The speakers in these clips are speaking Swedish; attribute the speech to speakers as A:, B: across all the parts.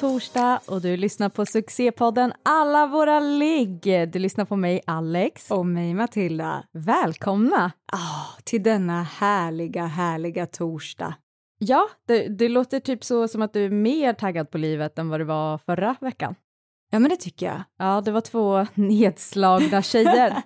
A: Torsdag och du lyssnar på succépodden Alla våra ligg. Du lyssnar på mig Alex.
B: Och mig Matilda.
A: Välkomna!
B: Ah, till denna härliga, härliga torsdag.
A: Ja, det, det låter typ så som att du är mer taggad på livet än vad du var förra veckan.
B: Ja, men det tycker jag.
A: Ja, det var två nedslagna tjejer.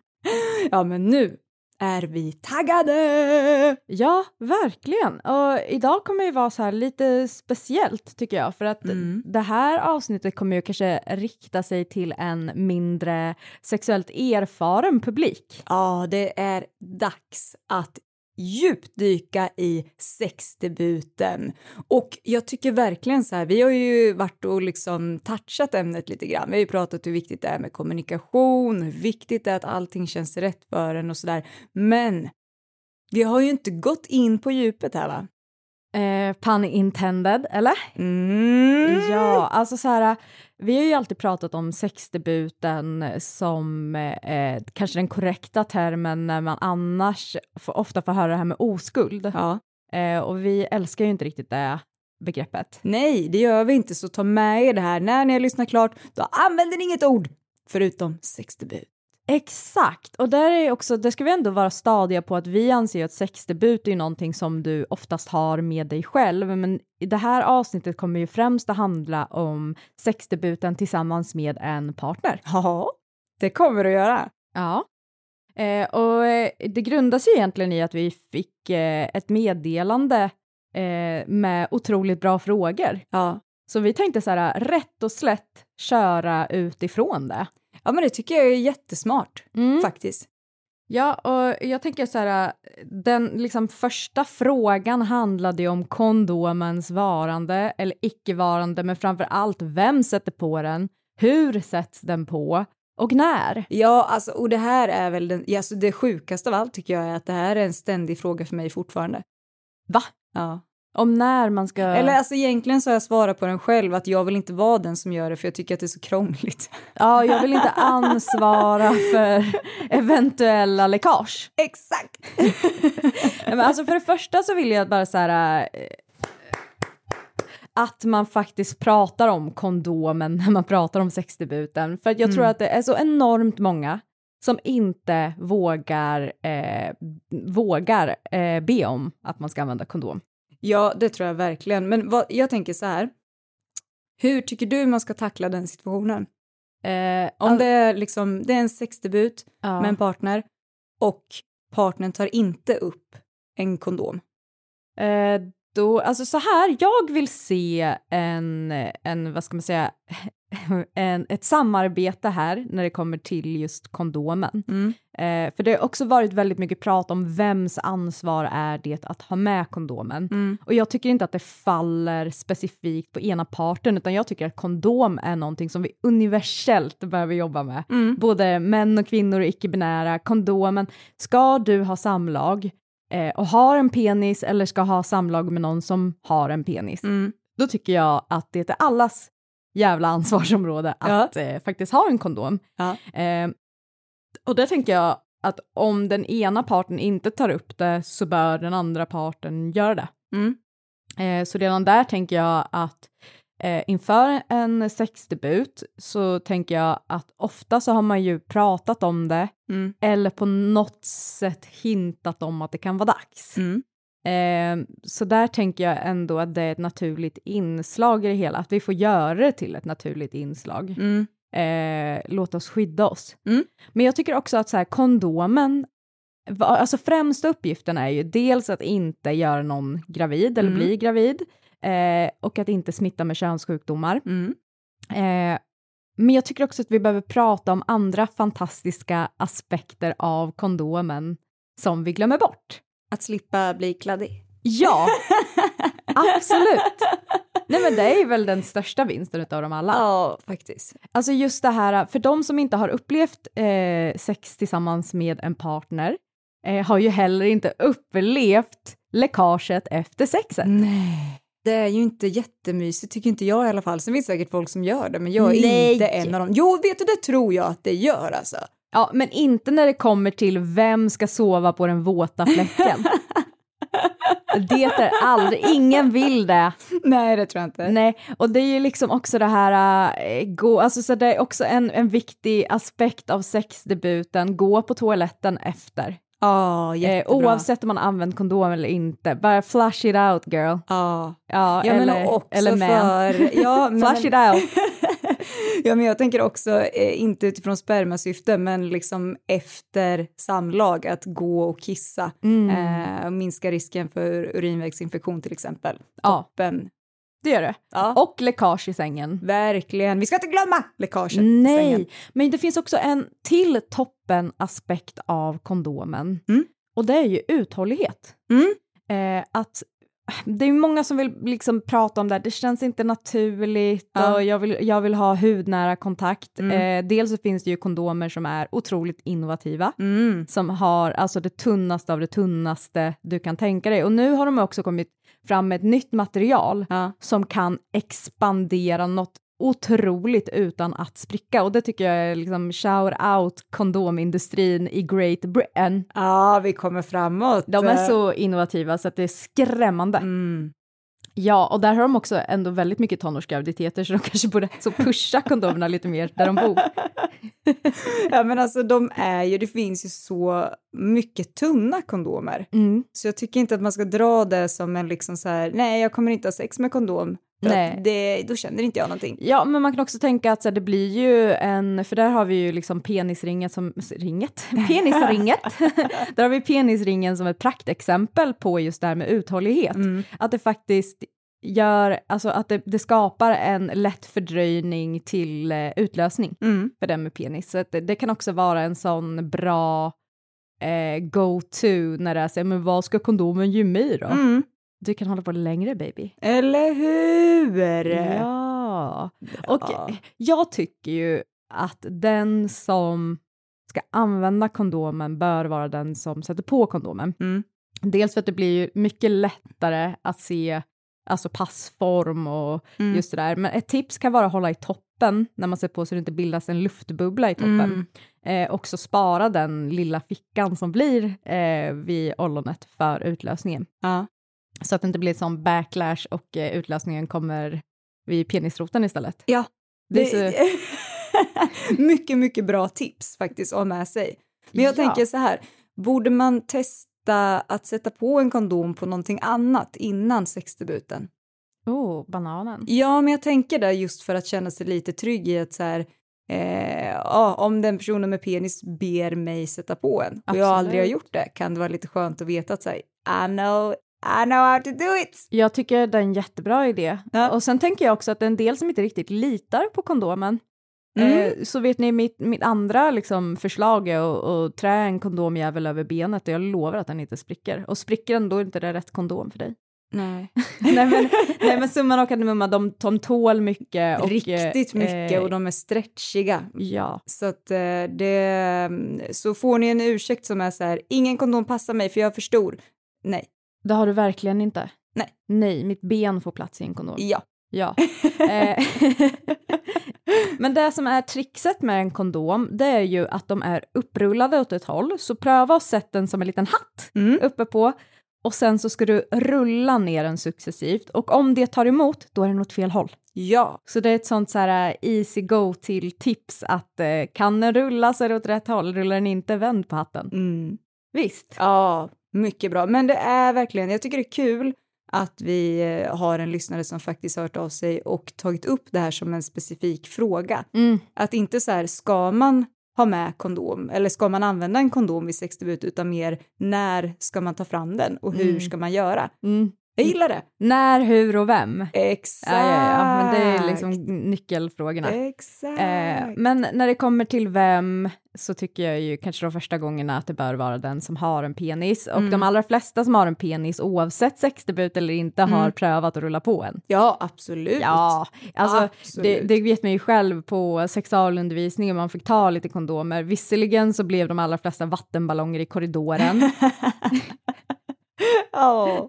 B: ja, men nu är vi taggade!
A: Ja, verkligen. Och idag kommer ju vara så här lite speciellt tycker jag, för att
B: Mm.
A: det här avsnittet kommer ju kanske rikta sig till en mindre sexuellt erfaren publik.
B: Ja, det är dags att djupdyka i sexdebuten. Och jag tycker verkligen så här, vi har ju varit och liksom touchat ämnet lite grann. Vi har ju pratat hur viktigt det är med kommunikation, hur viktigt det är att allting känns rätt för en och sådär. Men vi har ju inte gått in på djupet här va?
A: Eh, pun intended, eller?
B: Mm.
A: Ja, alltså så här, vi har ju alltid pratat om sexdebuten som eh, kanske den korrekta termen när man annars får, ofta får höra det här med oskuld.
B: Ja.
A: Eh, och vi älskar ju inte riktigt det begreppet.
B: Nej, det gör vi inte, så ta med er det här. När ni har lyssnat klart, då använder ni inget ord förutom sexdebut.
A: Exakt, och där är också, det ska vi ändå vara stadiga på att vi anser ju att sexdebut är någonting som du oftast har med dig själv, men i det här avsnittet kommer ju främst att handla om sexdebuten tillsammans med en partner.
B: Ja, det kommer att göra.
A: Ja. Eh, och eh, det grundar sig egentligen i att vi fick eh, ett meddelande eh, med otroligt bra frågor.
B: Ja.
A: Så vi tänkte så här, rätt och slätt köra utifrån det.
B: Ja, men det tycker jag är jättesmart
A: Mm.
B: faktiskt.
A: Ja, och jag tänker så här, den liksom första frågan handlade ju om kondomens varande eller icke-varande, men framför allt vem sätter på den, hur sätts den på och när?
B: Ja, alltså, och det här är väl den, alltså, det sjukaste av allt tycker jag är att det här är en ständig fråga för mig fortfarande.
A: Va?
B: Ja.
A: Om när man ska...
B: Eller alltså egentligen så har jag svarat på den själv att jag vill inte vara den som gör det för jag tycker att det är så krångligt.
A: Ja, jag vill inte ansvara för eventuella läckage.
B: Exakt!
A: Men alltså för det första så vill jag bara så här eh, att man faktiskt pratar om kondomen när man pratar om sexdebuten. För jag tror
B: Mm.
A: att det är så enormt många som inte vågar, eh, vågar eh, be om att man ska använda kondom.
B: Ja, det tror jag verkligen. Men vad, jag tänker så här. Hur tycker du man ska tackla den situationen?
A: Eh,
B: Om
A: all-
B: det är liksom, det är en sexdebut
A: ja.
B: med en partner och partnern tar inte upp en kondom.
A: Eh, då, alltså så här, jag vill se en, en vad ska man säga, en, ett samarbete här när det kommer till just kondomen.
B: Mm.
A: Eh, för det har också varit väldigt mycket prat om vems ansvar är det att ha med kondomen.
B: Mm.
A: Och jag tycker inte att det faller specifikt på ena parten, utan jag tycker att kondom är någonting som vi universellt behöver jobba med.
B: Mm.
A: Både män och kvinnor och icke-binära. Kondomen, ska du ha samlag eh, och har en penis eller ska ha samlag med någon som har en penis,
B: Mm.
A: då tycker jag att det är allas jävla ansvarsområde
B: Ja.
A: att eh, faktiskt ha en kondom.
B: Ja.
A: Eh, och där tänker jag att om den ena parten inte tar upp det så bör den andra parten göra det.
B: Mm.
A: Eh, så redan där tänker jag att eh, inför en sexdebut så tänker jag att ofta så har man ju pratat om det
B: Mm.
A: eller på något sätt hintat om att det kan vara dags.
B: Mm.
A: Eh, så där tänker jag ändå att det är ett naturligt inslag i det hela, att vi får göra det till ett naturligt inslag.
B: Mm.
A: Eh, låt oss skydda oss.
B: Mm.
A: Men jag tycker också att så här, kondomen, alltså främsta uppgiften är ju dels att inte göra någon gravid eller
B: Mm.
A: bli gravid eh, och att inte smitta med könssjukdomar.
B: Mm.
A: Eh, men jag tycker också att vi behöver prata om andra fantastiska aspekter av kondomen som vi glömmer bort.
B: Att slippa bli kladdig.
A: Ja, absolut. Nej men det är väl den största vinsten utav dem alla.
B: Ja, faktiskt.
A: Alltså just det här, för de som inte har upplevt eh, sex tillsammans med en partner eh, har ju heller inte upplevt läckaget efter sexet.
B: Nej. Det är ju inte jättemysigt, tycker inte jag i alla fall. Sen finns det säkert folk som gör det, men jag är
A: Nej.
B: inte en av dem. Jo, vet du, det tror jag att det gör alltså.
A: Ja, men inte när det kommer till vem ska sova på den våta fläcken. det är aldrig, ingen vill det.
B: Nej, det tror jag inte.
A: Nej, och det är ju liksom också det här, äh, gå, alltså så det är också en, en viktig aspekt av sexdebuten, gå på toaletten efter. Eh,
B: jättebra.
A: oavsett om man använt kondom eller inte, bara flush it out girl.
B: Ja,
A: Ja,
B: ja men
A: eller,
B: också
A: eller man.
B: för... Ja, men,
A: Flush it out.
B: ja, men jag tänker också, eh, inte utifrån spermasyfte, men liksom efter samlag, att gå och kissa.
A: Mm.
B: Eh, minska risken för urinvägsinfektion till exempel.
A: Ja,
B: Men,
A: det gör det.
B: ja.
A: Och läckage i sängen.
B: Verkligen. Vi ska inte glömma läckaget i
A: Nej,
B: sängen.
A: men det finns också en till toppen aspekt av kondomen.
B: Mm.
A: Och det är ju uthållighet.
B: Mm.
A: Eh, att det är många som vill liksom prata om det här, det känns inte naturligt
B: Ja.
A: och jag vill, jag vill ha hudnära kontakt.
B: Mm.
A: Eh, dels så finns det ju kondomer som är otroligt innovativa,
B: Mm.
A: som har alltså det tunnaste av det tunnaste du kan tänka dig. Och nu har de också kommit fram med ett nytt material
B: Ja.
A: som kan expandera något otroligt utan att spricka och det tycker jag är liksom shout out kondomindustrin i Great Britain.
B: ja, vi kommer framåt.
A: De är så innovativa så att det är skrämmande.
B: Mm.
A: Ja, och där har de också ändå väldigt mycket tonårsgraviditeter så de kanske borde så pusha kondomerna lite mer där de bor.
B: Ja, men alltså de är ju, det finns ju så mycket tunna kondomer.
A: Mm.
B: Så jag tycker inte att man ska dra det som en liksom så här, nej jag kommer inte ha sex med kondom.
A: Nej.
B: Det, då känner inte jag någonting.
A: Ja, men man kan också tänka att så här, det blir ju en, för där har vi ju liksom penisringet som, ringet? Penisringet! där har vi penisringen som ett praktexempel på just det här med uthållighet.
B: Mm.
A: Att det faktiskt gör, alltså att det, det skapar en lätt fördröjning till eh, utlösning
B: Mm.
A: för den med penis. Så det, det kan också vara en sån bra eh, go-to när det är så men vad ska kondomen ge mig då?
B: Mm.
A: Du kan hålla på längre baby.
B: Eller hur?
A: Ja. Och
B: Ja.
A: jag tycker ju att den som ska använda kondomen bör vara den som sätter på kondomen.
B: Mm.
A: Dels för att det blir ju mycket lättare att se alltså passform och
B: Mm.
A: just det där. Men ett tips kan vara att hålla i toppen när man sätter på så det inte bildas en luftbubbla i toppen.
B: Mm.
A: Eh, också spara den lilla fickan som blir eh, vid ollonet för utlösningen.
B: Ja.
A: Så att det inte blir sån backlash och eh, utlösningen kommer vid penisroten istället.
B: Ja,
A: Det så-
B: mycket, mycket bra tips faktiskt att ha med sig. Men jag
A: Ja.
B: tänker så här, borde man testa att sätta på en kondom på någonting annat innan sexdebuten?
A: Oh, bananen.
B: Ja, men jag tänker det just för att känna sig lite trygg i att så här, eh, ja, om den personen med penis ber mig sätta på en och jag aldrig har
A: Absolut.
B: gjort det kan det vara lite skönt att veta att så här, I know, I know how to do it.
A: Jag tycker det är en jättebra idé.
B: Ja.
A: Och sen tänker jag också att en del som inte riktigt litar på kondomen.
B: Mm.
A: Eh, så vet ni, mitt, mitt andra liksom, förslag är att, att trä en kondomjävel över benet och jag lovar att den inte spricker. Och spricker den då är inte det rätt kondom för dig.
B: Nej.
A: nej, men, nej men summan och kardemumman, de, de tål mycket. Och,
B: Riktigt mycket
A: eh,
B: och de är stretchiga.
A: Ja,
B: Så att eh, det, så får ni en ursäkt som är så här, ingen kondom passar mig för jag är för stor. Nej,
A: det har du verkligen inte.
B: Nej.
A: Nej, mitt ben får plats i en kondom.
B: ja.
A: Ja. Eh, Men det som är trixet med en kondom, det är ju att de är upprullade åt ett håll, så pröva att sätta den som en liten hatt
B: Mm.
A: uppe på och sen så ska du rulla ner den successivt och om det tar emot, då är den åt fel håll.
B: Ja,
A: Så det är ett sånt så här eh, easy go till tips att eh, kan den rulla så är det åt rätt håll, rullar den inte, vänd på hatten.
B: mm.
A: Visst.
B: ja, mycket bra. Men det är verkligen, jag tycker det är kul att vi eh, har en lyssnare som faktiskt hört av sig och tagit upp det här som en specifik fråga.
A: Mm.
B: Att inte så här, ska man ha med kondom eller ska man använda en kondom vid sexdebut utan mer när ska man ta fram den och hur
A: Mm.
B: ska man göra?
A: Mm.
B: Jag gillar det.
A: När, hur och vem.
B: Exakt.
A: Ja, ja, ja, men det är liksom nyckelfrågorna.
B: Exakt.
A: Eh, men när det kommer till vem så tycker jag ju kanske de första gångerna att det bör vara den som har en penis. Och
B: Mm.
A: de allra flesta som har en penis, oavsett sexdebut eller inte, har
B: Mm.
A: prövat att rulla på en.
B: Ja, absolut.
A: Ja, alltså det,
B: Absolut.
A: det vet man ju själv på sexualundervisningen, man fick ta lite kondomer. Visserligen så blev de allra flesta vattenballonger i korridoren,
B: Ja.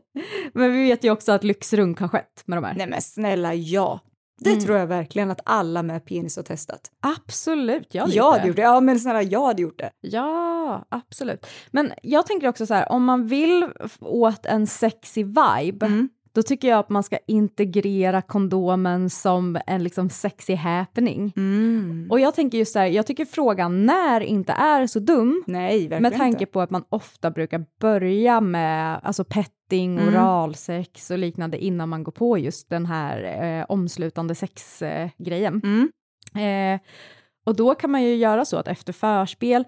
A: men vi vet ju också att lyxrunk har skett med de här.
B: Nej men snälla, ja. Det
A: Mm.
B: tror jag verkligen att alla med penis har testat.
A: Absolut, jag hade
B: jag
A: gjort det.
B: gjort det. Ja, men snälla, jag hade gjort det.
A: Ja, absolut. Men jag tänker också så här, om man vill åt en sexy vibe,
B: Mm.
A: Då tycker jag att man ska integrera kondomen som en liksom sexy happening.
B: Mm.
A: Och jag tänker just så här, jag tycker frågan när inte är så dum,
B: Nej,
A: med tanke
B: inte.
A: på att man ofta brukar börja med alltså petting,
B: Mm.
A: oralsex och liknande innan man går på just den här eh, omslutande sexgrejen. Eh.
B: Mm.
A: Eh, och då kan man ju göra så att efter förspel,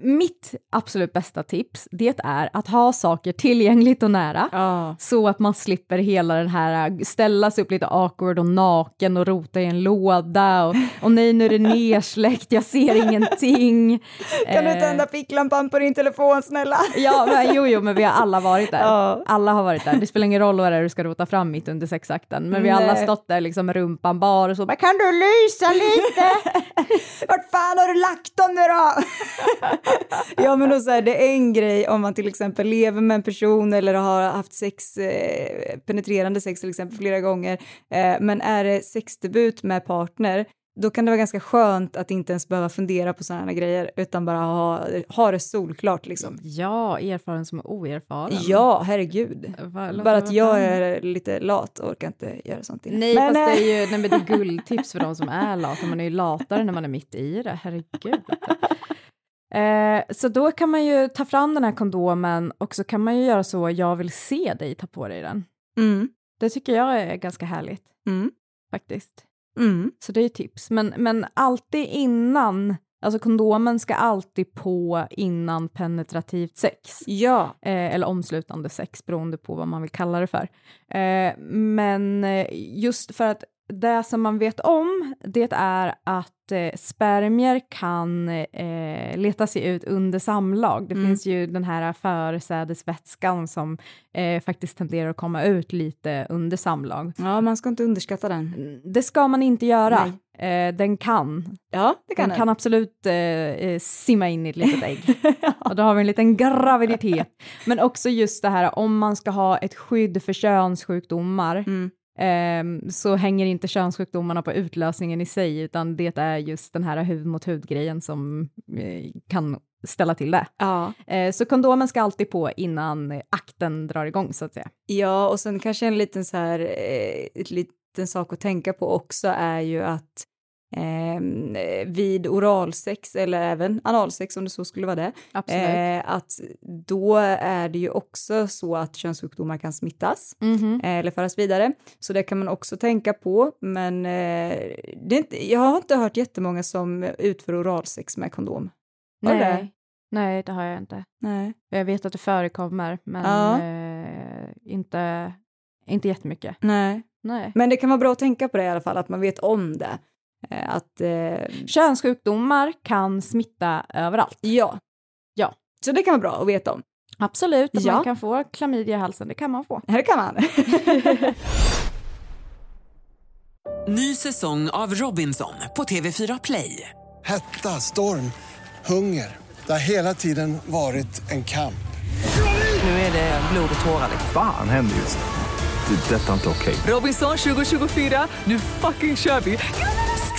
A: mitt absolut bästa tips, det är att ha saker tillgängligt och nära.
B: Ja.
A: Så att man slipper hela den här, äh, ställa sig upp lite awkward och naken och rota i en låda och, och nej nu är det nersläckt, jag ser ingenting.
B: Kan du
A: Eh,
B: tända ficklampan på din telefon snälla?
A: Ja, men, jo, jo, men vi har alla varit där.
B: Ja.
A: Alla har varit där. Det spelar ingen roll vad det är du ska rota fram mitt under sexakten, men vi har alla stått där liksom med rumpan bar och så bara, kan du lysa lite?
B: Vart fan har du lagt dem nu då? ja men då så här, det är en grej om man till exempel lever med en person eller har haft sex, eh, penetrerande sex till exempel flera gånger, eh, men är det sexdebut med partner, då kan det vara ganska skönt att inte ens behöva fundera på sådana grejer, utan bara ha, ha det solklart liksom.
A: Ja, erfaren som oerfaren.
B: Ja, herregud.
A: Va,
B: Bara att jag är lite lat och orkar inte göra sånt. innan.
A: Nej,
B: Men,
A: fast det
B: eh,
A: är ju nej, men det är guldtips för de som är lata. Man är ju latare när man är mitt i det, herregud. Eh, så då kan man ju ta fram den här kondomen och så kan man ju göra så, jag vill se dig ta på dig den.
B: Mm,
A: Det tycker jag är ganska härligt,
B: mm,
A: faktiskt.
B: mm.
A: Så det är tips. Men, men alltid innan, alltså kondomen ska alltid på innan penetrativt sex.
B: Ja,
A: Eh, eller omslutande sex, beroende på vad man vill kalla det för. Eh, men eh, just för att det som man vet om, det är att eh, spermier kan eh, leta sig ut under samlag. Det
B: Mm.
A: finns ju den här försädesvätskan som eh, faktiskt tenderar att komma ut lite under samlag.
B: ja, man ska inte underskatta den.
A: Det ska man inte göra. Eh, den kan.
B: Ja, det kan
A: Den kan absolut eh, eh, simma in i ett litet ägg. Och då har vi en liten graviditet. Men också just det här om man ska ha ett skydd för könssjukdomar
B: Mm.
A: Ehm, så hänger inte könssjukdomarna på utlösningen i sig utan det är just den här hud mot hud-grejen som eh, kan ställa till det.
B: Ja.
A: Eh, så kondomen ska alltid på innan akten drar igång så att säga.
B: ja, och sen kanske en liten så här, eh, ett liten sak att tänka på också är ju att ehm, eh, vid oralsex eller även analsex om det så skulle vara det, eh, att då är det ju också så att könssjukdomar kan smittas
A: Mhm.
B: eh, eller föras vidare. Så det kan man också tänka på, men eh, det inte, jag har inte hört jättemånga som utför oralsex med kondom. Har du det?
A: Nej. Nej, det har jag inte.
B: Nej.
A: Jag vet att det förekommer, men
B: Ja.
A: eh, inte, inte jättemycket.
B: Nej.
A: Nej.
B: Men det kan vara bra att tänka på det i alla fall, att man vet om det. Eh, Att, eh,
A: Könssjukdomar kan smitta överallt.
B: ja.
A: Ja.
B: Så det kan vara bra att veta om.
A: Absolut, att
B: Ja.
A: man kan få klamydia i halsen, det kan man få.
B: Här kan man.
C: Ny säsong av Robinson på TV4 Play.
D: Hetta, storm, hunger. Det har hela tiden varit en kamp.
C: Nu är det blod och tårar. liksom.
E: Fan händer just nu. Det. är Detta är inte okej.
C: Robinson 2024, nu fucking kör vi!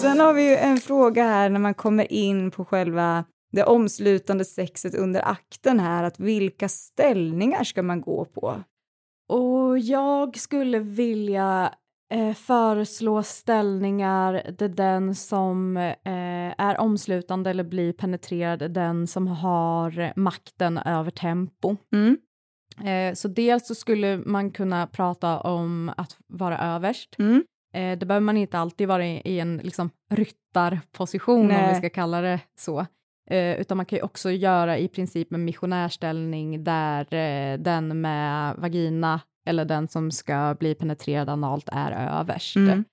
B: Sen har vi ju en fråga här när man kommer in på själva det omslutande sexet under akten här, att vilka ställningar ska man gå på?
A: Och jag skulle vilja eh, föreslå ställningar där den som eh, är omslutande eller blir penetrerad är den som har makten över tempo.
B: Mm.
A: Eh, så dels så skulle man kunna prata om att vara överst.
B: Mm.
A: Eh, det behöver man inte alltid vara i, i en liksom, ryttarposition om
B: Nej.
A: vi ska kalla det så. Eh, utan man kan ju också göra i princip en missionärställning där eh, den med vagina eller den som ska bli penetrerad analt är överst.
B: Mm.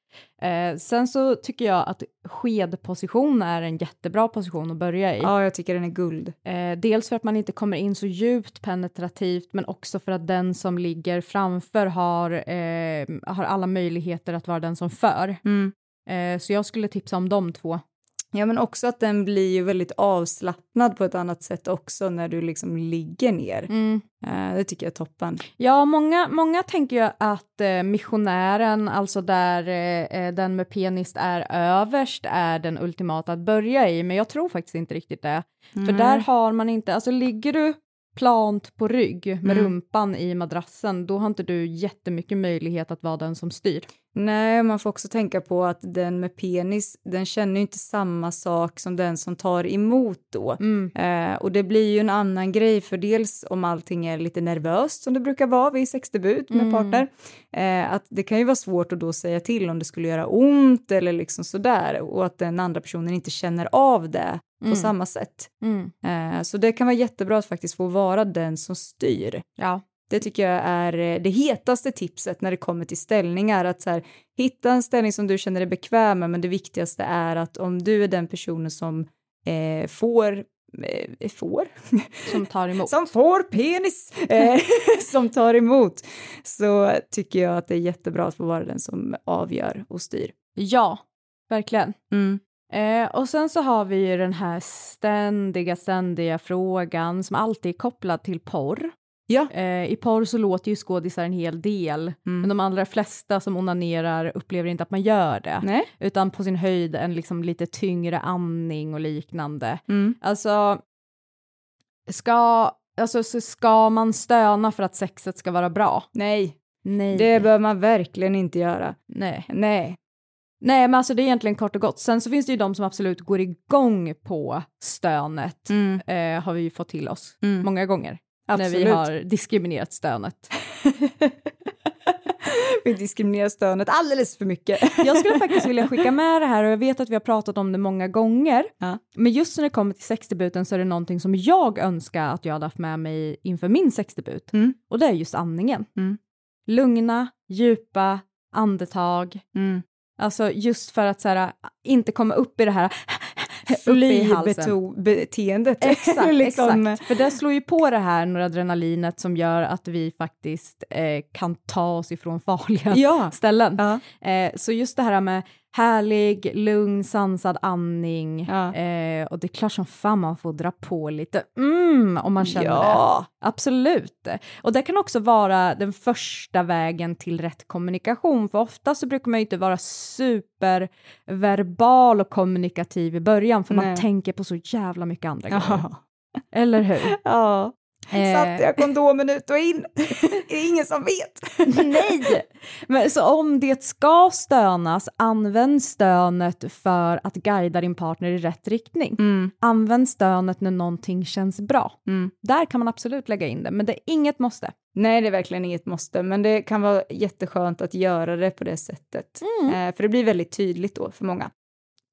A: Eh, sen så tycker jag att skedposition är en jättebra position att börja i.
B: Ja, jag tycker den är guld.
A: Eh, dels för att man inte kommer in så djupt penetrativt, men också för att den som ligger framför har, eh, har alla möjligheter att vara den som för.
B: Mm.
A: Eh, så jag skulle tipsa om de två.
B: Ja, men också att den blir ju väldigt avslappnad på ett annat sätt också när du liksom ligger ner.
A: Mm.
B: Eh, det tycker jag är toppen.
A: Ja, många, många tänker ju att eh, missionären, alltså där eh, den med penis är överst, är den ultimata att börja i, men jag tror faktiskt inte riktigt det. För
B: Nej.
A: där har man inte, alltså ligger du plant på rygg med
B: Mm.
A: rumpan i madrassen, då har inte du jättemycket möjlighet att vara den som styr.
B: Nej, man får också tänka på att den med penis, den känner ju inte samma sak som den som tar emot då.
A: Mm.
B: Eh, och det blir ju en annan grej, för dels om allting är lite nervöst som det brukar vara vid sexdebut med
A: Mm.
B: partner, eh, att det kan ju vara svårt att då säga till om det skulle göra ont eller liksom sådär och att den andra personen inte känner av det på
A: Mm.
B: samma sätt.
A: Mm.
B: Eh, så det kan vara jättebra att faktiskt få vara den som styr.
A: Ja.
B: Det tycker jag är eh, det hetaste tipset när det kommer till ställningar. Att så här, hitta en ställning som du känner dig bekväm med, men det viktigaste är att om du är den personen som eh, får eh, får?
A: Som tar emot.
B: som får penis, eh, som tar emot, så tycker jag att det är jättebra att få vara den som avgör och styr.
A: Ja, verkligen.
B: Mm.
A: Eh, och sen så har vi ju den här ständiga, ständiga frågan som alltid är kopplad till porr.
B: Ja.
A: Eh, I porr så låter ju skådisar en hel del,
B: Mm.
A: men de allra flesta som onanerar upplever inte att man gör det,
B: Nej.
A: utan på sin höjd en liksom lite tyngre andning och liknande.
B: Mm.
A: Alltså, ska, alltså, så ska man stöna för att sexet ska vara bra?
B: Nej,
A: Nej.
B: det bör man verkligen inte göra.
A: Nej.
B: Nej.
A: Nej, men alltså det är egentligen kort och gott. Sen så finns det ju de som absolut går igång på stönet,
B: Mm.
A: eh, har vi ju fått till oss
B: Mm.
A: många gånger. När vi
B: Absolut.
A: har diskriminerat stönet.
B: Vi diskriminerar stönet alldeles för mycket.
A: Jag skulle faktiskt vilja skicka med det här och jag vet att vi har pratat om det många gånger.
B: Ja.
A: Men just när det kommer till sexdebuten så är det någonting som jag önskar att jag hade haft med mig inför min sexdebut.
B: Mm.
A: Och det är just andningen.
B: Mm.
A: Lugna, djupa andetag.
B: Mm.
A: Alltså just för att så här, inte komma upp i det här.
B: Flybeteendet.
A: Exakt,
B: liksom.
A: exakt. För det slår ju på det här noradrenalinet som gör att vi faktiskt eh, kan ta oss ifrån farliga
B: Ja.
A: ställen.
B: Ja.
A: Eh, så just det här med härlig, lugn, sansad andning.
B: Ja.
A: Eh, och det är klart som fan man får dra på lite mm, om man känner
B: Ja.
A: det. Absolut. Och det kan också vara den första vägen till rätt kommunikation, för ofta så brukar man ju inte vara superverbal och kommunikativ i början, för man
B: Nej.
A: tänker på så jävla mycket andra grejer.
B: Ja.
A: Eller hur?
B: ja.
A: Eh.
B: Satte jag kondomen ut och in? det är ingen som vet.
A: Nej! Men så om det ska stönas, använd stönet för att guida din partner i rätt riktning.
B: Mm.
A: Använd stönet när någonting känns bra.
B: Mm.
A: Där kan man absolut lägga in det, men det är inget måste.
B: Nej, det är verkligen inget måste, men det kan vara jätteskönt att göra det på det sättet. Eh, för det blir väldigt tydligt då för många.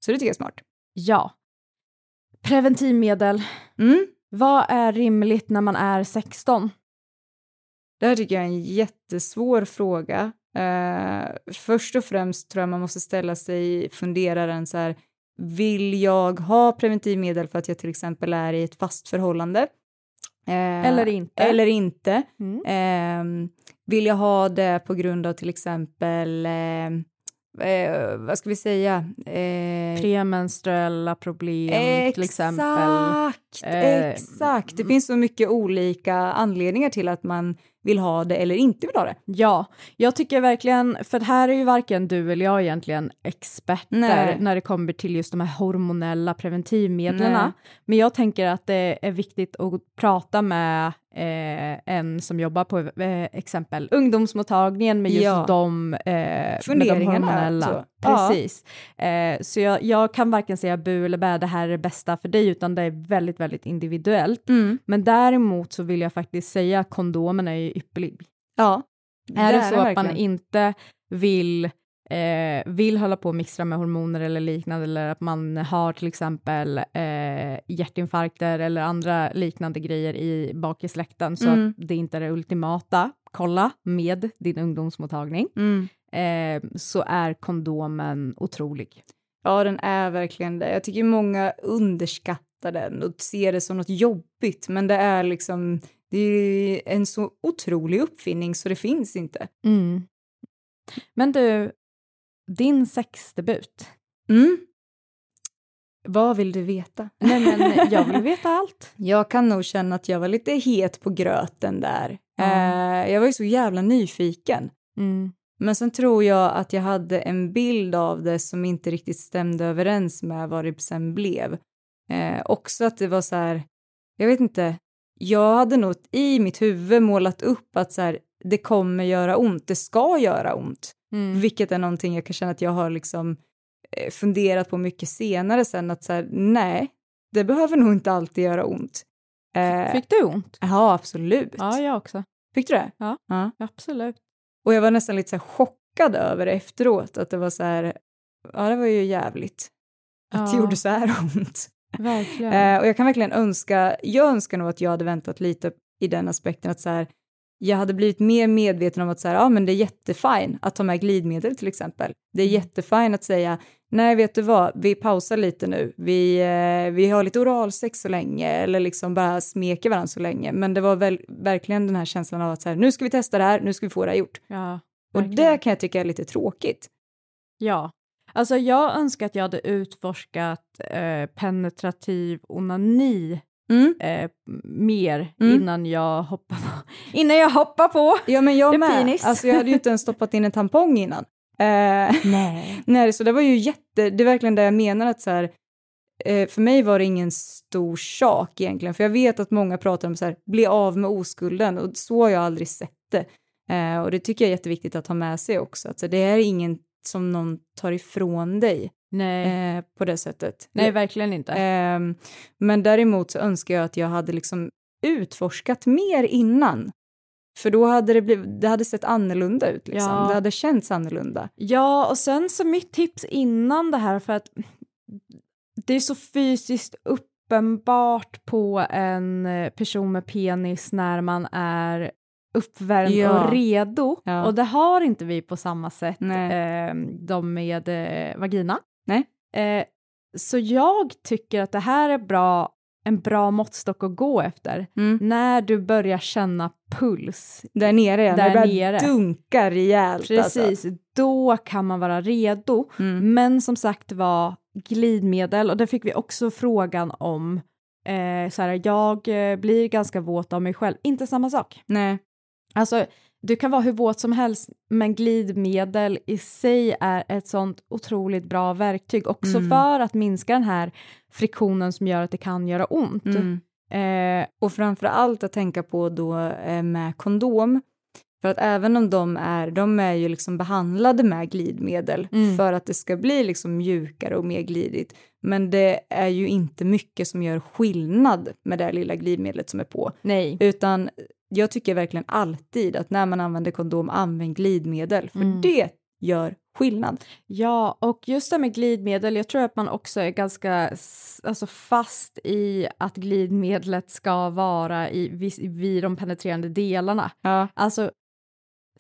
B: Så det tycker jag är smart.
A: Ja. Preventivmedel.
B: Mm.
A: Vad är rimligt när man är 16?
B: Det här tycker jag är en jättesvår fråga. Eh, först och främst tror jag man måste ställa sig funderaren så här, vill jag ha preventivmedel för att jag till exempel är i ett fast förhållande? Eh,
A: Eller inte.
B: Eller inte.
A: Mm.
B: Eh, vill jag ha det på grund av till exempel eh, vad ska vi säga? Eh,
A: Premenstruella problem till exempel.
B: Exakt,
A: Eh,
B: exakt. Det finns så mycket olika anledningar till att man vill ha det eller inte vill ha det.
A: Ja, jag tycker verkligen, för här är ju varken du eller jag egentligen experter
B: Nej.
A: när det kommer till just de här hormonella preventivmedlen. Men jag tänker att det är viktigt att prata med eh, en som jobbar på eh, exempel ungdomsmottagningen med just
B: Ja.
A: de, eh, med de
B: Funderingarna,
A: hormonella.
B: så. Ja.
A: Precis. Eh, så jag, jag kan varken säga bu eller bä, det här är det bästa för dig, utan det är väldigt, väldigt individuellt.
B: Mm.
A: Men däremot så vill jag faktiskt säga att kondomen är ju ypperlig.
B: Ja.
A: Är
B: det
A: det så
B: den
A: att man inte vill, eh, vill hålla på och mixtra med hormoner eller liknande, eller att man har till exempel eh, hjärtinfarkter eller andra liknande grejer i bak i släkten, så
B: Mm.
A: att det inte är det ultimata, kolla med din ungdomsmottagning,
B: Mm.
A: eh, så är kondomen otrolig.
B: Ja, den är verkligen det. Jag tycker många underskattar den och ser det som något jobbigt, men det är liksom, det är en så otrolig uppfinning så det finns inte.
A: Mm. Men du, din sexdebut,
B: Mm. Vad vill du veta?
A: Nej, men jag vill veta allt.
B: Jag kan nog känna att jag var lite het på gröten där. Eh, jag var ju så jävla nyfiken.
A: Mm.
B: Men sen tror jag att jag hade en bild av det som inte riktigt stämde överens med vad det sen blev. Eh, också att det var så här, jag vet inte, jag hade nog i mitt huvud målat upp att så här, det kommer göra ont, det ska göra ont.
A: Mm.
B: Vilket är någonting jag kan känna att jag har liksom eh, funderat på mycket senare sen att så här, nej, det behöver nog inte alltid göra ont. Eh,
A: Fick du ont?
B: Ja, absolut.
A: Ja, jag också.
B: Fick du det?
A: Ja.
B: ja.
A: Absolut.
B: Och jag var nästan lite så chockad över det efteråt, att det var så här, ja det var ju jävligt att det
A: Ja.
B: gjorde så här ont.
A: Verkligen.
B: Eh, och jag kan verkligen önska, jag önskar nog att jag hade väntat lite i den aspekten att så här, jag hade blivit mer medveten om att så här, ja men det är jättefine att ta med glidmedel till exempel. Det är jättefine att säga, nej vet du vad, vi pausar lite nu, vi, eh, vi har lite oralsex så länge eller liksom bara smeker varandra så länge. Men det var väl verkligen den här känslan av att så här, nu ska vi testa det här, nu ska vi få det här gjort.
A: Ja,
B: Och det kan jag tycka är lite tråkigt.
A: Ja. Alltså jag önskar att jag hade utforskat eh, penetrativ onani
B: Mm.
A: eh, mer
B: Mm.
A: innan jag hoppar på. Innan jag hoppar på!
B: Ja men jag med.
A: penis.
B: Alltså jag hade ju inte ens stoppat in en tampong innan. Eh,
A: Nej.
B: nej, så det var ju jätte, det är verkligen det jag menar att så här, eh, för mig var det ingen stor sak egentligen, för jag vet att många pratar om så här, bli av med oskulden och så har jag aldrig sett det. Eh, och det tycker jag är jätteviktigt att ha med sig också, att så det är ingen som någon tar ifrån dig
A: Nej.
B: eh, på det sättet.
A: Nej, verkligen inte.
B: Ehm, men däremot så önskar jag att jag hade liksom utforskat mer innan. För då hade det, blivit, det hade sett annorlunda ut, liksom.
A: Ja.
B: det hade känts annorlunda.
A: Ja, och sen så mitt tips innan det här, för att det är så fysiskt uppenbart på en eh, person med penis när man är uppvärmd
B: Ja.
A: och redo.
B: Ja.
A: Och det har inte vi på samma sätt, eh, de med eh, vagina.
B: Nej.
A: Eh, så jag tycker att det här är bra, en bra måttstock att gå efter.
B: Mm.
A: När du börjar känna puls.
B: Där nere.
A: Där
B: Där det börjar
A: nere.
B: dunka rejält.
A: Precis,
B: Alltså.
A: då kan man vara redo.
B: Mm.
A: Men som sagt var glidmedel, och det fick vi också frågan om. Eh, så här, jag eh, blir ganska våt av mig själv, inte samma sak.
B: Nej.
A: Alltså, du kan vara hur våt som helst, men glidmedel i sig är ett sånt otroligt bra verktyg, också
B: Mm.
A: för att minska den här friktionen som gör att det kan göra ont.
B: Mm.
A: Eh,
B: Och framför allt att tänka på då eh, med kondom. För att även om de är, de är ju liksom behandlade med glidmedel
A: Mm.
B: för att det ska bli liksom mjukare och mer glidigt. Men det är ju inte mycket som gör skillnad med det lilla glidmedlet som är på.
A: nej.
B: Utan jag tycker verkligen alltid att när man använder kondom, använd glidmedel. För
A: Mm.
B: det gör skillnad.
A: Ja, och just det med glidmedel, jag tror att man också är ganska alltså fast i att glidmedlet ska vara i, vis- vid de penetrerande delarna.
B: Ja.
A: Alltså,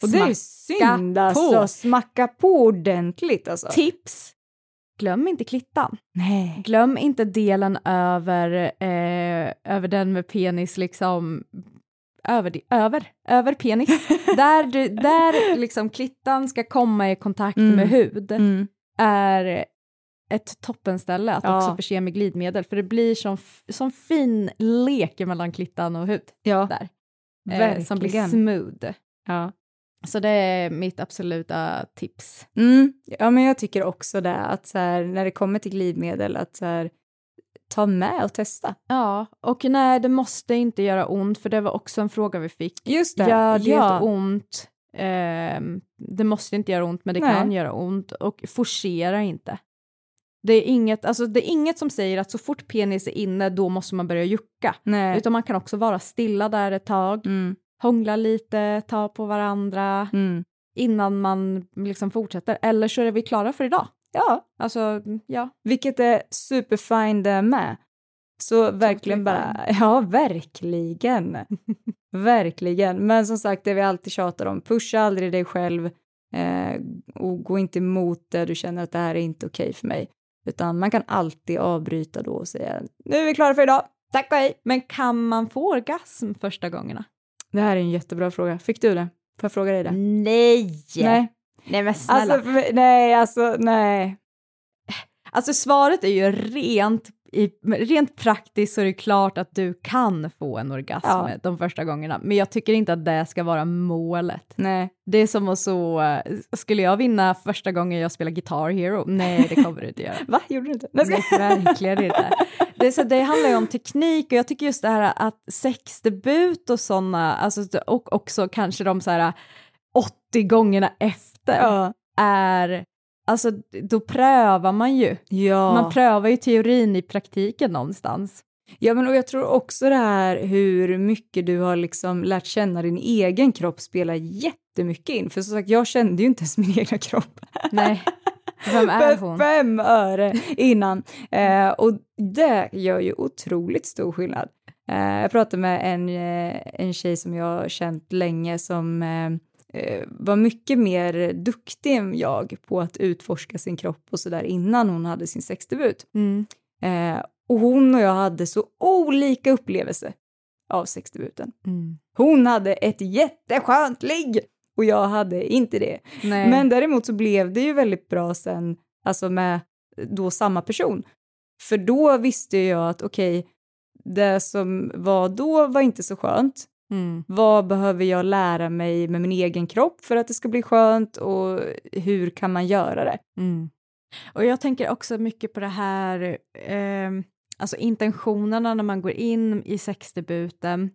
B: Och det är synd
A: på.
B: alltså. Smacka på ordentligt alltså.
A: Tips! Glöm inte klittan.
B: Nej.
A: Glöm inte delen över, eh, över den med penis liksom över, över, över penis, där, du, där liksom klittan ska komma i kontakt
B: Mm.
A: med hud,
B: Mm.
A: är ett toppenställe att
B: Ja.
A: också förse med glidmedel, för det blir som, som fin lek mellan klittan och hud
B: Ja,
A: där. Eh, som blir smooth.
B: Ja.
A: Så det är mitt absoluta tips.
B: Mm. ja, men jag tycker också det, att så här, när det kommer till glidmedel, att så här, ta med och testa.
A: Ja, och nej, det måste inte göra ont, för det var också en fråga vi fick.
B: Just det.
A: Gör det
B: ja.
A: ont? Ehm, det måste inte göra ont, men det
B: Nej.
A: kan göra ont. Och forcera inte. Det är, inget, alltså det är inget som säger att så fort penis är inne, då måste man börja jucka.
B: Nej.
A: Utan man kan också vara stilla där ett tag,
B: Mm.
A: hångla lite, ta på varandra,
B: Mm.
A: innan man liksom fortsätter. Eller så är vi klara för idag.
B: Ja,
A: Alltså, ja.
B: vilket är superfine det med. Så verkligen bara, ja verkligen. verkligen. Men som sagt, det vi alltid tjatar om, pusha aldrig dig själv eh, och gå inte emot det du känner att det här är inte okej för mig. Utan man kan alltid avbryta då och säga, nu är vi klara för idag, tack och hej.
A: Men kan man få orgasm första gångerna?
B: Det här är en jättebra fråga. Fick du det? Får jag fråga dig det?
A: Nej!
B: Nej.
A: Nej men snälla.
B: Alltså, nej, alltså nej.
A: Alltså svaret är ju rent, i, rent praktiskt så är det klart att du kan få en orgasm
B: Ja.
A: de första gångerna, men jag tycker inte att det ska vara målet.
B: Nej.
A: Det är som att så, eh, skulle jag vinna första gången jag spelar Guitar Hero? Nej, det kommer du inte göra.
B: Va, gjorde du inte? Nej,
A: verkligen inte. Det, så, det handlar ju om teknik och jag tycker just det här att sexdebut och sådana, alltså, och också kanske de så här 80 gångerna efter
B: Ja.
A: är, alltså då prövar man ju.
B: Ja.
A: Man prövar ju teorin i praktiken någonstans.
B: Ja, men och jag tror också det här hur mycket du har liksom lärt känna din egen kropp spelar jättemycket in. För som sagt, jag kände ju inte ens min egna kropp.
A: Nej, vem är hon?
B: fem öre innan. Eh, och det gör ju otroligt stor skillnad. Eh, jag pratade med en, eh, en tjej som jag har känt länge som eh, var mycket mer duktig än jag på att utforska sin kropp och sådär innan hon hade sin sexdebut.
A: Mm.
B: Eh, och hon och jag hade så olika upplevelse av sexdebuten.
A: Mm.
B: Hon hade ett jätteskönt ligg och jag hade inte det.
A: Nej.
B: Men däremot så blev det ju väldigt bra sen, alltså med då samma person. För då visste jag att okej, det som var då var inte så skönt.
A: Mm.
B: Vad behöver jag lära mig med min egen kropp för att det ska bli skönt och hur kan man göra det?
A: Mm. Och jag tänker också mycket på det här, eh, alltså intentionerna när man går in i sexdebuten,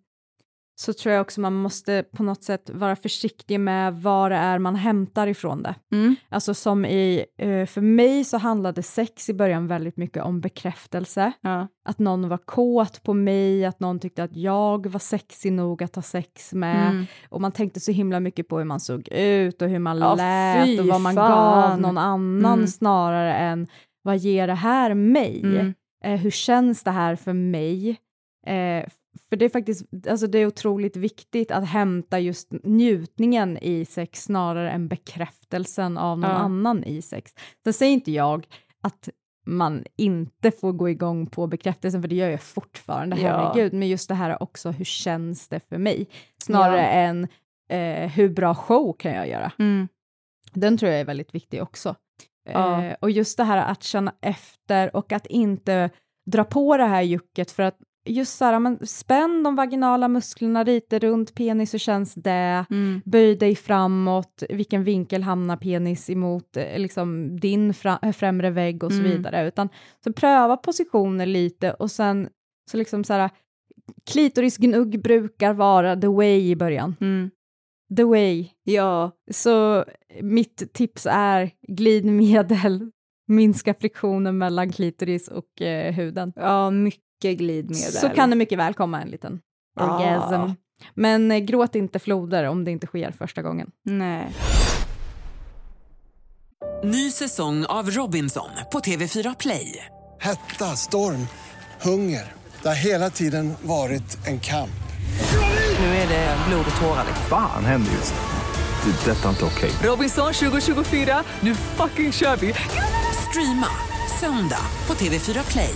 A: så tror jag också man måste på något sätt vara försiktig med vad det är man hämtar ifrån det.
B: Mm.
A: Alltså som i, eh, för mig så handlade sex i början väldigt mycket om bekräftelse.
B: Ja.
A: Att någon var kåt på mig, att någon tyckte att jag var sexig nog att ha sex med.
B: Mm.
A: Och man tänkte så himla mycket på hur man såg ut och hur man
B: Ja,
A: lät och vad man
B: fan.
A: gav någon annan
B: Mm.
A: snarare än vad ger det här mig?
B: Mm.
A: Eh, hur känns det här för mig? Eh, för det är faktiskt, alltså det är otroligt viktigt att hämta just njutningen i sex snarare än bekräftelsen av någon
B: Ja.
A: annan i sex. Sen säger inte jag att man inte får gå igång på bekräftelsen, för det gör jag fortfarande,
B: Ja.
A: herregud, men just det här också, hur känns det för mig? Snarare
B: Ja.
A: än eh, hur bra show kan jag göra?
B: Mm.
A: Den tror jag är väldigt viktig också.
B: Ja.
A: Eh, och just det här att känna efter och att inte dra på det här jucket för att just så här, men spänn de vaginala musklerna lite runt penis, hur känns det?
B: Mm.
A: Böj dig framåt, vilken vinkel hamnar penis emot eh, liksom, din eh, främre vägg och så
B: Mm.
A: vidare. Utan så pröva positioner lite och sen så liksom så här, klitorisgnugg brukar vara the way i början.
B: Mm.
A: The way.
B: Ja,
A: Så mitt tips är glidmedel, minska friktionen mellan klitoris och eh, huden.
B: ja, mycket glidmedel.
A: Så kan det mycket väl komma en liten orgasm. Men eh, gråt inte floder om det inte sker första gången.
B: Nej.
C: Ny säsong av Robinson på TV4 Play.
D: Hetta, storm, hunger. Det har hela tiden varit en kamp.
C: Nu är det blod och tårar.
E: Fan händer just nu. Det. är Detta är inte okej.
C: Robinson 2024, nu fucking kör vi! Streama söndag på TV4 Play.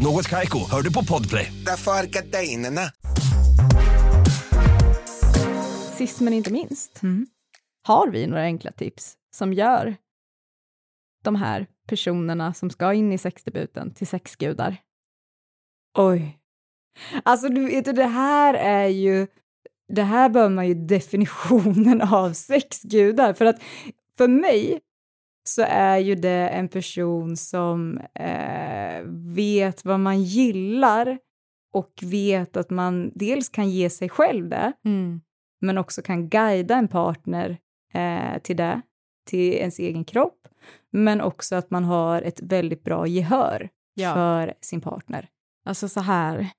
F: Något Kaiko, hör du på Podplay.
G: Därför är gardinerna.
A: Sist men inte minst, har vi några enkla tips som gör de här personerna som ska in i sexdebuten till sexgudar?
B: Oj. Alltså du vet, det här är ju, det här bör man ju definitionen av sexgudar. För att för mig så är ju det en person som eh, vet vad man gillar och vet att man dels kan ge sig själv det,
A: Mm.
B: men också kan guida en partner eh, till det, till ens egen kropp, men också att man har ett väldigt bra gehör
A: Ja.
B: för sin partner.
A: Alltså så här,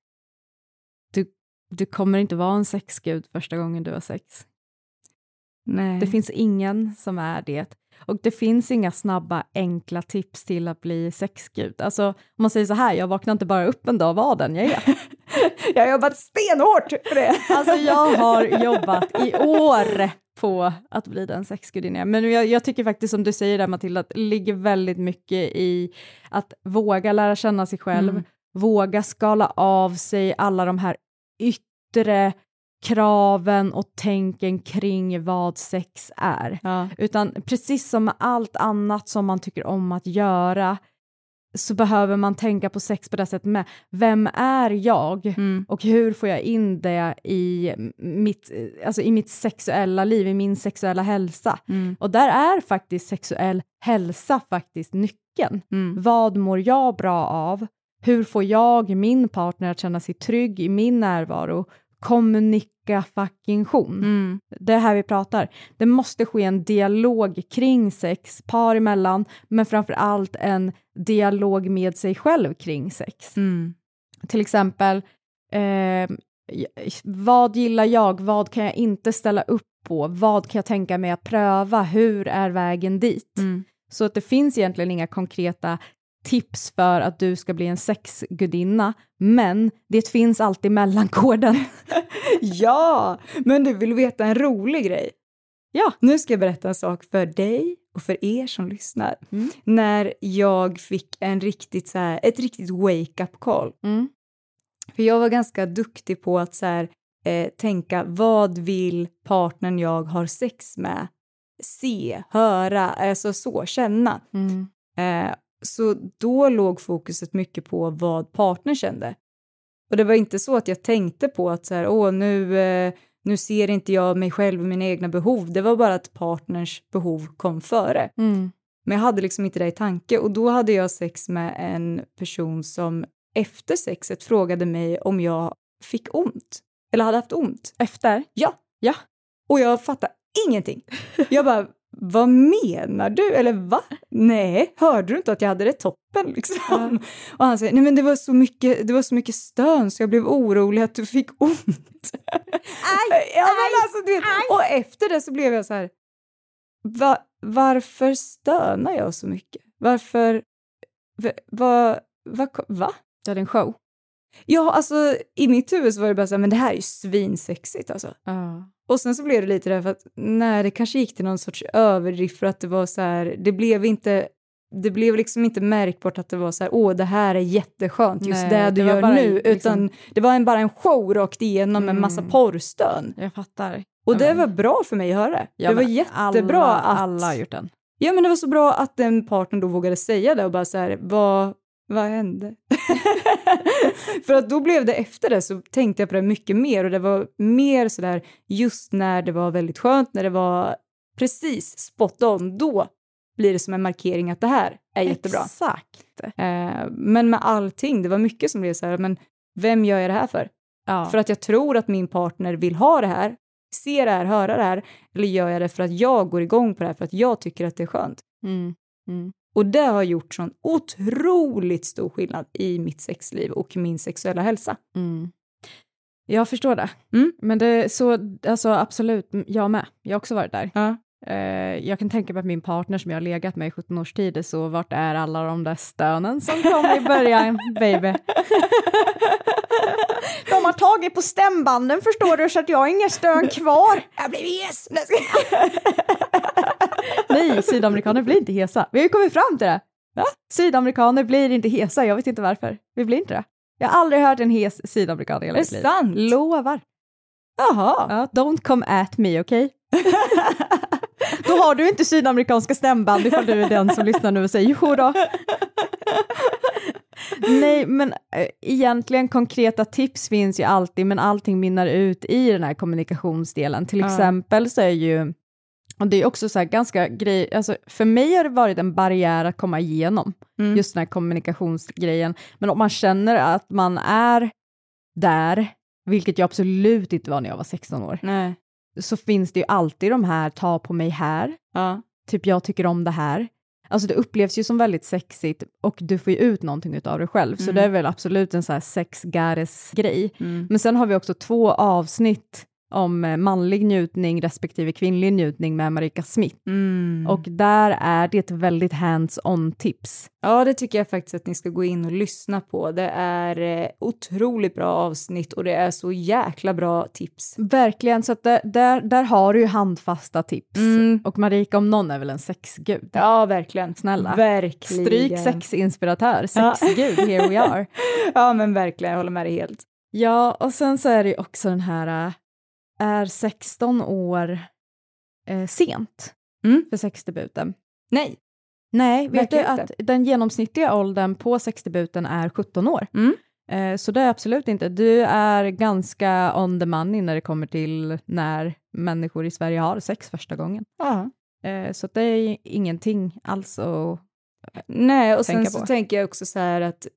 A: du, du kommer inte vara en sexgud första gången du har sex.
B: Nej.
A: Det finns ingen som är det. Och det finns inga snabba, enkla tips till att bli sexgud. Alltså, om man säger så här, jag vaknar inte bara upp en dag och var den jag är.
B: Jag har jobbat stenhårt för det.
A: Alltså jag har jobbat i år på att bli den sexgudinna. Men jag, jag tycker faktiskt som du säger där Matilda, att det ligger väldigt mycket i att våga lära känna sig själv,
B: Mm.
A: våga skala av sig alla de här yttre kraven och tänken kring vad sex är.
B: Ja.
A: Utan precis som med allt annat som man tycker om att göra så behöver man tänka på sex på det sättet med. Vem är jag
B: Mm.
A: och hur får jag in det i mitt, alltså i mitt sexuella liv, i min sexuella hälsa?
B: Mm.
A: Och där är faktiskt sexuell hälsa faktiskt nyckeln.
B: Mm.
A: Vad mår jag bra av? Hur får jag min partner att känna sig trygg i min närvaro? Kommunikation.
B: Mm.
A: Det är här vi pratar. Det måste ske en dialog kring sex, par emellan, men framför allt en dialog med sig själv kring sex.
B: Mm.
A: Till exempel, eh, vad gillar jag? Vad kan jag inte ställa upp på? Vad kan jag tänka mig att pröva? Hur är vägen dit?
B: Mm.
A: Så att det finns egentligen inga konkreta tips för att du ska bli en sexgudinna, men det finns alltid mellankoden.
B: Ja, men du vill veta en rolig grej?
A: Ja.
B: Nu ska jag berätta en sak för dig och för er som lyssnar.
A: Mm.
B: När jag fick en riktigt så här, ett riktigt wake-up call.
A: Mm.
B: För jag var ganska duktig på att så här, eh, tänka vad vill partnern jag har sex med se, höra, alltså så, känna.
A: Mm.
B: Eh, så då låg fokuset mycket på vad partnern kände. Och det var inte så att jag tänkte på att så här, åh, nu, eh, nu ser inte jag mig själv och mina egna behov. Det var bara att partners behov kom före.
A: Mm.
B: Men jag hade liksom inte det i tanke och då hade jag sex med en person som efter sexet frågade mig om jag fick ont. Eller hade haft ont.
A: Efter?
B: Ja.
A: Ja.
B: Och jag fattade ingenting. Jag bara, vad menar du? Eller va? Nej, hörde du inte att jag hade det toppen liksom? Och han säger, nej men det var så mycket, det var så mycket stön så jag blev orolig att du fick ont.
A: Aj,
B: ja, men alltså, du vet, och efter det så blev jag så här, va, varför stönar jag så mycket? Varför, va, va, va, va?
A: Du hade en show?
B: Ja, alltså i mitt huvud så var det bara så här, men det här är ju svinsexigt alltså.
A: Ja.
B: Och sen så blev det lite därför att nej, det kanske gick till någon sorts överdrift för att det var så här, det blev inte, det blev liksom inte märkbart att det var så här, åh det här är jätteskönt, just
A: Nej,
B: det du
A: det
B: gör nu,
A: liksom-
B: utan det var en, bara en show rakt igenom med massa
A: Mm.
B: porrstön.
A: Jag fattar.
B: Och det
A: Ja.
B: var bra för mig att höra det.
A: Ja,
B: var
A: men
B: jättebra
A: alla,
B: att...
A: Alla har gjort den.
B: Ja, men det var så bra att den partnern då vågade säga det och bara så här, vad, vad hände? För att då blev det efter det så tänkte jag på det mycket mer och det var mer så där just när det var väldigt skönt, när det var precis spot on, då blir det som en markering att det här är jättebra.
A: Exakt.
B: Eh, men med allting, det var mycket som blev så här, men vem gör jag det här för?
A: Ja.
B: För att jag tror att min partner vill ha det här, se det här, höra det här, eller gör jag det för att jag går igång på det här, för att jag tycker att det är skönt?
A: Mm. Mm.
B: Och det har gjort sån otroligt stor skillnad i mitt sexliv och min sexuella hälsa.
A: Mm. Jag förstår det.
B: Mm.
A: Men det så, alltså absolut, jag med. Jag har också varit där.
B: Ja.
A: Eh, jag kan tänka mig att min partner som jag har legat med i 17 års tid är så, vart är alla de där stönen som kom i början, baby? de har tagit på stämbanden förstår du, så att jag har inga stön kvar.
B: Jag blev hes!
A: Nej, sydamerikaner blir inte hesa. Vi har ju kommit fram till det.
B: Va?
A: Sydamerikaner blir inte hesa, jag vet inte varför. Vi blir inte det. Jag har aldrig hört en hes sydamerikan i hela
B: Är
A: mitt
B: det
A: liv.
B: sant?
A: Lovar.
B: Jaha.
A: Ja, don't come at me, okej? då har du inte sydamerikanska stämband ifall du är den som lyssnar nu och säger jo då. Nej, men äh, egentligen konkreta tips finns ju alltid, men allting minnar ut i den här kommunikationsdelen. Till exempel så är ju, och det är också så här ganska grej, alltså för mig har det varit en barriär att komma igenom,
B: Mm.
A: just den här kommunikationsgrejen. Men om man känner att man är där, vilket jag absolut inte var när jag var 16 år,
B: Nej.
A: så finns det ju alltid de här ta på mig här,
B: Ja.
A: typ jag tycker om det här. Alltså det upplevs ju som väldigt sexigt och du får ju ut någonting av det själv, så
B: Mm.
A: det är väl absolut en så här sex grej.
B: Mm.
A: Men sen har vi också två avsnitt om eh, manlig njutning respektive kvinnlig njutning med Marika Smith.
B: Mm.
A: Och där är det ett väldigt hands-on tips.
B: Ja, det tycker jag faktiskt att ni ska gå in och lyssna på. Det är eh, otroligt bra avsnitt och det är så jäkla bra tips.
A: Verkligen, så att där, där, där har du ju handfasta tips.
B: Mm.
A: Och Marika om någon är väl en sexgud.
B: Ja, verkligen.
A: Snälla.
B: Verkligen.
A: Stryk sexinspiratör,
B: Ja.
A: sexgud, here we are.
B: Ja, men verkligen. Jag håller med dig helt.
A: Ja, och sen så är det ju också den här, äh, är 16 år eh, sent
B: Mm.
A: för sexdebuten?
B: Nej.
A: Nej, vet du att den genomsnittliga åldern på sexdebuten är 17 år?
B: Mm.
A: Eh, så det är absolut inte. Du är ganska on the money när det kommer till när människor i Sverige har sex första gången.
B: Ja.
A: Eh, så det är ingenting alls att...
B: Nej, och sen så tänker jag också så här att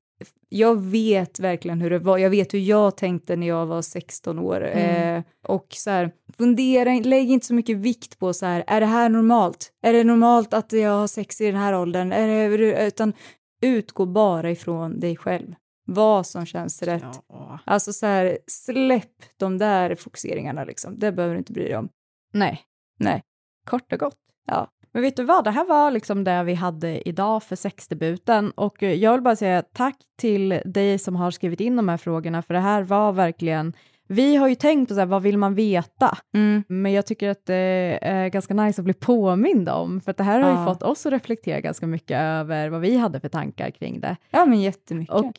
B: jag vet verkligen hur det var. Jag vet hur jag tänkte när jag var 16 år.
A: Mm.
B: Eh, och så här, fundera, lägg inte så mycket vikt på så här, är det här normalt? Är det normalt att jag har sex i den här åldern? Är det, utan utgå bara ifrån dig själv. Vad som känns rätt. Alltså så här, släpp de där fokuseringarna liksom. Det behöver du inte bry dig om.
A: Nej.
B: Nej.
A: Kort och gott.
B: Ja.
A: Men vet du vad, det här var liksom det vi hade idag för sexdebuten och eh, jag vill bara säga tack till dig som har skrivit in de här frågorna för det här var verkligen vi har ju tänkt på så här, vad vill man veta?
B: Mm.
A: Men jag tycker att det är ganska nice att bli påmind om, för det här har ju
B: Ja.
A: fått oss att reflektera ganska mycket över vad vi hade för tankar kring det.
B: Ja, men jättemycket.
A: Och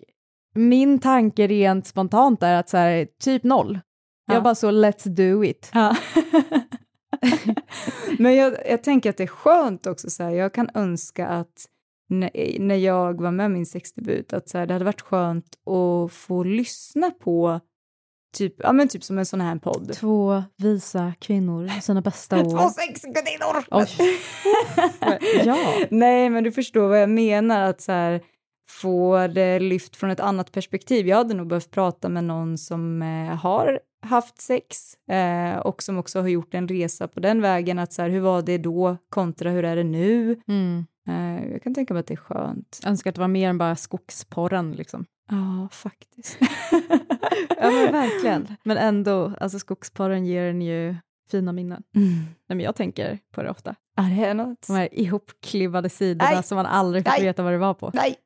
A: min tanke rent spontant är att så här, typ noll.
B: Ja.
A: Jag bara så, let's do it.
B: Ja. Men jag, jag tänker att det är skönt också, så här, jag kan önska att när, när jag var med min sexdebut, att så här, det hade varit skönt att få lyssna på typ, ja, men typ som en sån här podd.
A: Två visa kvinnor, sina bästa år.
B: Två sexgudinnor!
A: Oj. ja.
B: Nej, men du förstår vad jag menar, att så här, få det lyft från ett annat perspektiv. Jag hade nog behövt prata med någon som eh, har haft sex eh, och som också har gjort en resa på den vägen, att så här, hur var det då kontra hur är det nu?
A: Mm.
B: Eh, jag kan tänka mig att det är skönt.
A: Önskar att det var mer än bara skogsporren liksom.
B: Ja, faktiskt.
A: Ja men verkligen. Men ändå, alltså skogsporren ger en ju fina minnen.
B: Mm.
A: Nej, men jag tänker på det ofta.
B: Ja, det är något.
A: De här ihopklibbade sidorna
B: Nej.
A: som man aldrig fick
B: Nej.
A: veta vad det var på.
B: Nej.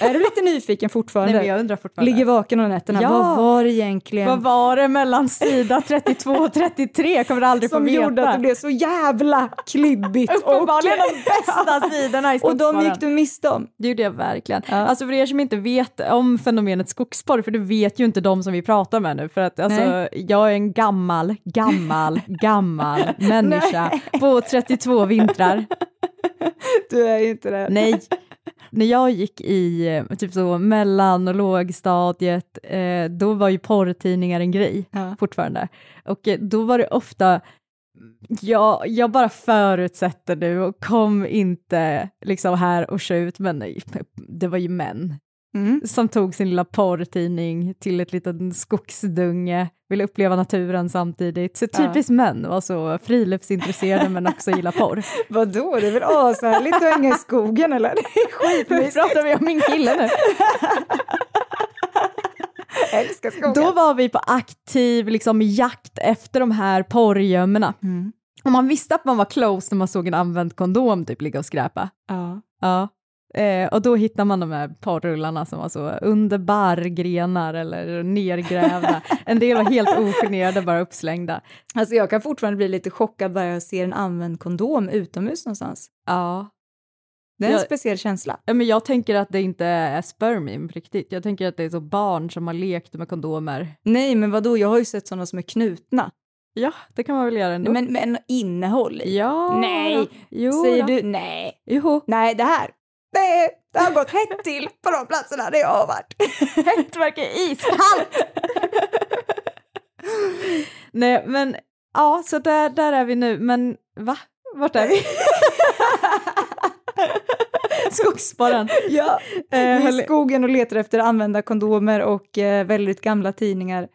B: Är du lite nyfiken fortfarande?
A: Nej, jag undrar fortfarande.
B: Ligger vaken om nätterna.
A: Ja.
B: Vad var det egentligen
A: Vad var det mellan sida 32 och 33? Kommer du aldrig
B: som
A: få veta.
B: gjorde att det blev så jävla klibbigt?
A: Uppenbarligen de bästa sidorna i
B: Och de gick du miste om.
A: Det gjorde jag verkligen.
B: Ja.
A: Alltså för er som inte vet om fenomenet skogsporr, för det vet ju inte de som vi pratar med nu, för att alltså,
B: Nej.
A: jag är en gammal, gammal, gammal människa på 32 vintrar.
B: Du är ju inte det.
A: Nej. När jag gick i eh, typ så mellan och lågstadiet, eh, då var ju porrtidningar en grej
B: Ja.
A: fortfarande. Och eh, då var det ofta, jag, jag bara förutsätter nu och kom inte liksom här och skjut, men nej, det var ju män
B: Mm.
A: som tog sin lilla porrtidning till ett litet skogsdunge, ville uppleva naturen samtidigt. Så
B: Ja.
A: typiskt män, var så friluftsintresserade men också gillar porr.
B: Vadå, det är väl ashärligt att hänga i skogen eller? Skitmysigt.
A: pratar vi om min kille nu.
B: Älskar skogen.
A: Då var vi på aktiv liksom, jakt efter de här porrgömmorna.
B: Mm.
A: Och man visste att man var close när man såg en använd kondom typ ligga och skräpa.
B: Ja.
A: Ja. Eh, och då hittar man de här porrrullarna som var så under barrgrenar eller nergrävda. en del var helt ogenerade, bara uppslängda.
B: Alltså jag kan fortfarande bli lite chockad bara jag ser en använd kondom utomhus någonstans.
A: Ja.
B: Det är en
A: Jag-
B: speciell känsla.
A: Men jag tänker att det inte är spermium riktigt. Jag tänker att det är så barn som har lekt med kondomer.
B: Nej, men vadå, jag har ju sett sådana som är knutna.
A: Ja, det kan man väl göra ändå.
B: Men med en innehåll i.
A: Ja.
B: Nej,
A: jo,
B: säger
A: då.
B: du nej.
A: Jo.
B: Nej, det här. Det, det har gått hett till på de platserna där jag har varit.
A: Hett verkar iskallt! Nej, men ja, så där, där är vi nu. Men va? Vart är vi? Skogsspåren.
B: Ja,
A: Eh,
B: vi är i skogen och letar efter använda kondomer och eh, väldigt gamla tidningar.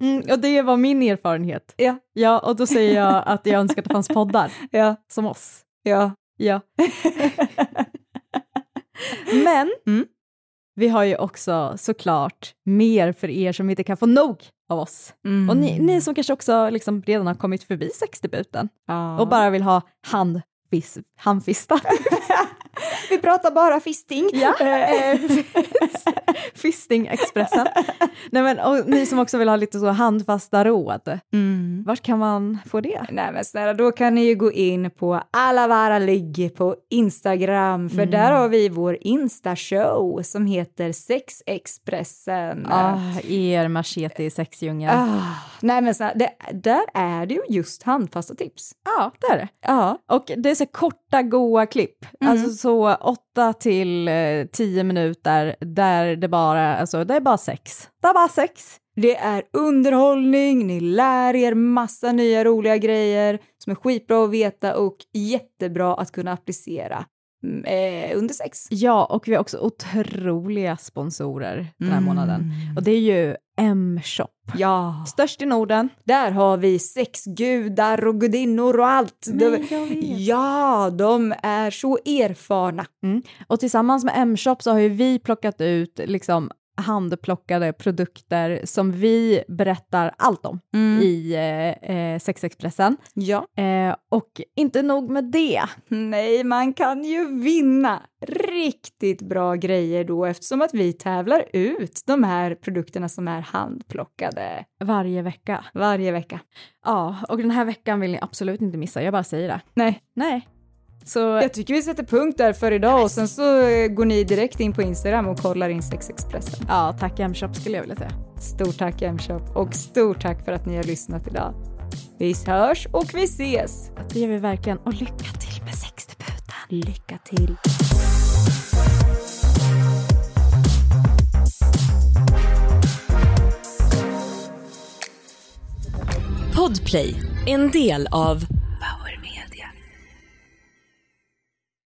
A: Mm, och det var min erfarenhet.
B: Ja.
A: Ja, och då säger jag att jag önskar att det fanns poddar
B: Ja,
A: som oss.
B: ja.
A: Ja. Men
B: Mm.
A: vi har ju också såklart mer för er som inte kan få nog av oss.
B: Mm.
A: Och ni, ni som kanske också liksom redan har kommit förbi sexdebuten
B: Ja.
A: och bara vill ha handfis, handfistat.
B: Vi pratar bara fisting.
A: Ja,
B: Eh,
A: eh, Fisting-expressen. Nej, men, och ni som också vill ha lite så handfasta råd,
B: mm.
A: vart kan man få det?
B: Nej men snälla, då kan ni ju gå in på Alavara ligg på Instagram, för
A: Mm.
B: där har vi vår Insta-show som heter Sexexpressen.
A: Ah, er machete i sexdjungeln.
B: Ah, nej men snälla, det, där är det ju just handfasta tips.
A: Ja, det är det.
B: Ja.
A: Och det är så korta, goa klipp.
B: Mm.
A: Alltså så åtta till eh, tio minuter där det bara, alltså det är bara sex. Det är bara sex.
B: Det är underhållning, ni lär er massa nya roliga grejer som är skitbra att veta och jättebra att kunna applicera eh, under sex.
A: Ja, och vi har också otroliga sponsorer den här
B: Mm.
A: månaden. Och det är ju M-shop.
B: Ja,
A: Störst i Norden.
B: där har vi sexgudar och gudinnor och allt. De- ja, de är så erfarna.
A: Och tillsammans med M-shop så har ju vi plockat ut liksom handplockade produkter som vi berättar allt om i eh, eh, Sexexpressen.
B: Ja.
A: Eh, och inte nog med det.
B: Nej, man kan ju vinna riktigt bra grejer då eftersom att vi tävlar ut de här produkterna som är handplockade
A: Varje vecka.
B: varje vecka.
A: Ja, och den här veckan vill ni absolut inte missa, jag bara säger det.
B: Nej,
A: Nej. Så
B: jag tycker vi sätter punkt där för idag och sen så eh, går ni direkt in på Instagram och kollar in Sexexpressen.
A: ja, tack M-shop skulle jag vilja säga.
B: Stort tack Hemshop och stort tack för att ni har lyssnat idag. Vi hörs och vi ses.
A: Det gör vi verkligen. Och lycka till med sexdebuten.
B: Lycka till.
H: Podplay, en del av